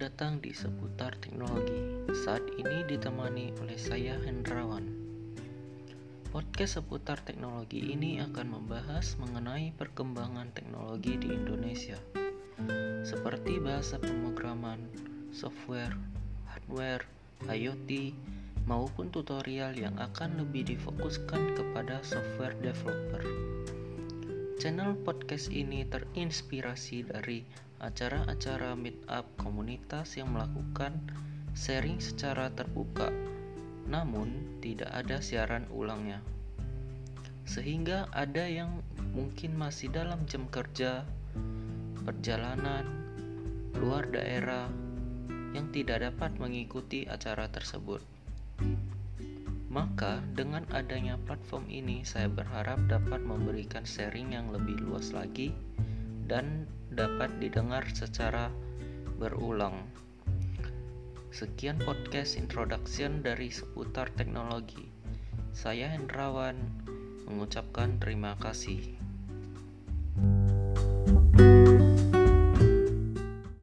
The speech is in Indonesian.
datang di seputar teknologi. Saat ini ditemani oleh saya Hendrawan. Podcast seputar teknologi ini akan membahas mengenai perkembangan teknologi di Indonesia. Seperti bahasa pemrograman, software, hardware, IoT, maupun tutorial yang akan lebih difokuskan kepada software developer. Channel podcast ini terinspirasi dari acara-acara meetup komunitas yang melakukan sharing secara terbuka, namun tidak ada siaran ulangnya. Sehingga ada yang mungkin masih dalam jam kerja, perjalanan, luar daerah yang tidak dapat mengikuti acara tersebut. Maka, dengan adanya platform ini, saya berharap dapat memberikan sharing yang lebih luas lagi dan dapat didengar secara berulang. Sekian podcast introduction dari seputar teknologi. Saya Hendrawan mengucapkan terima kasih.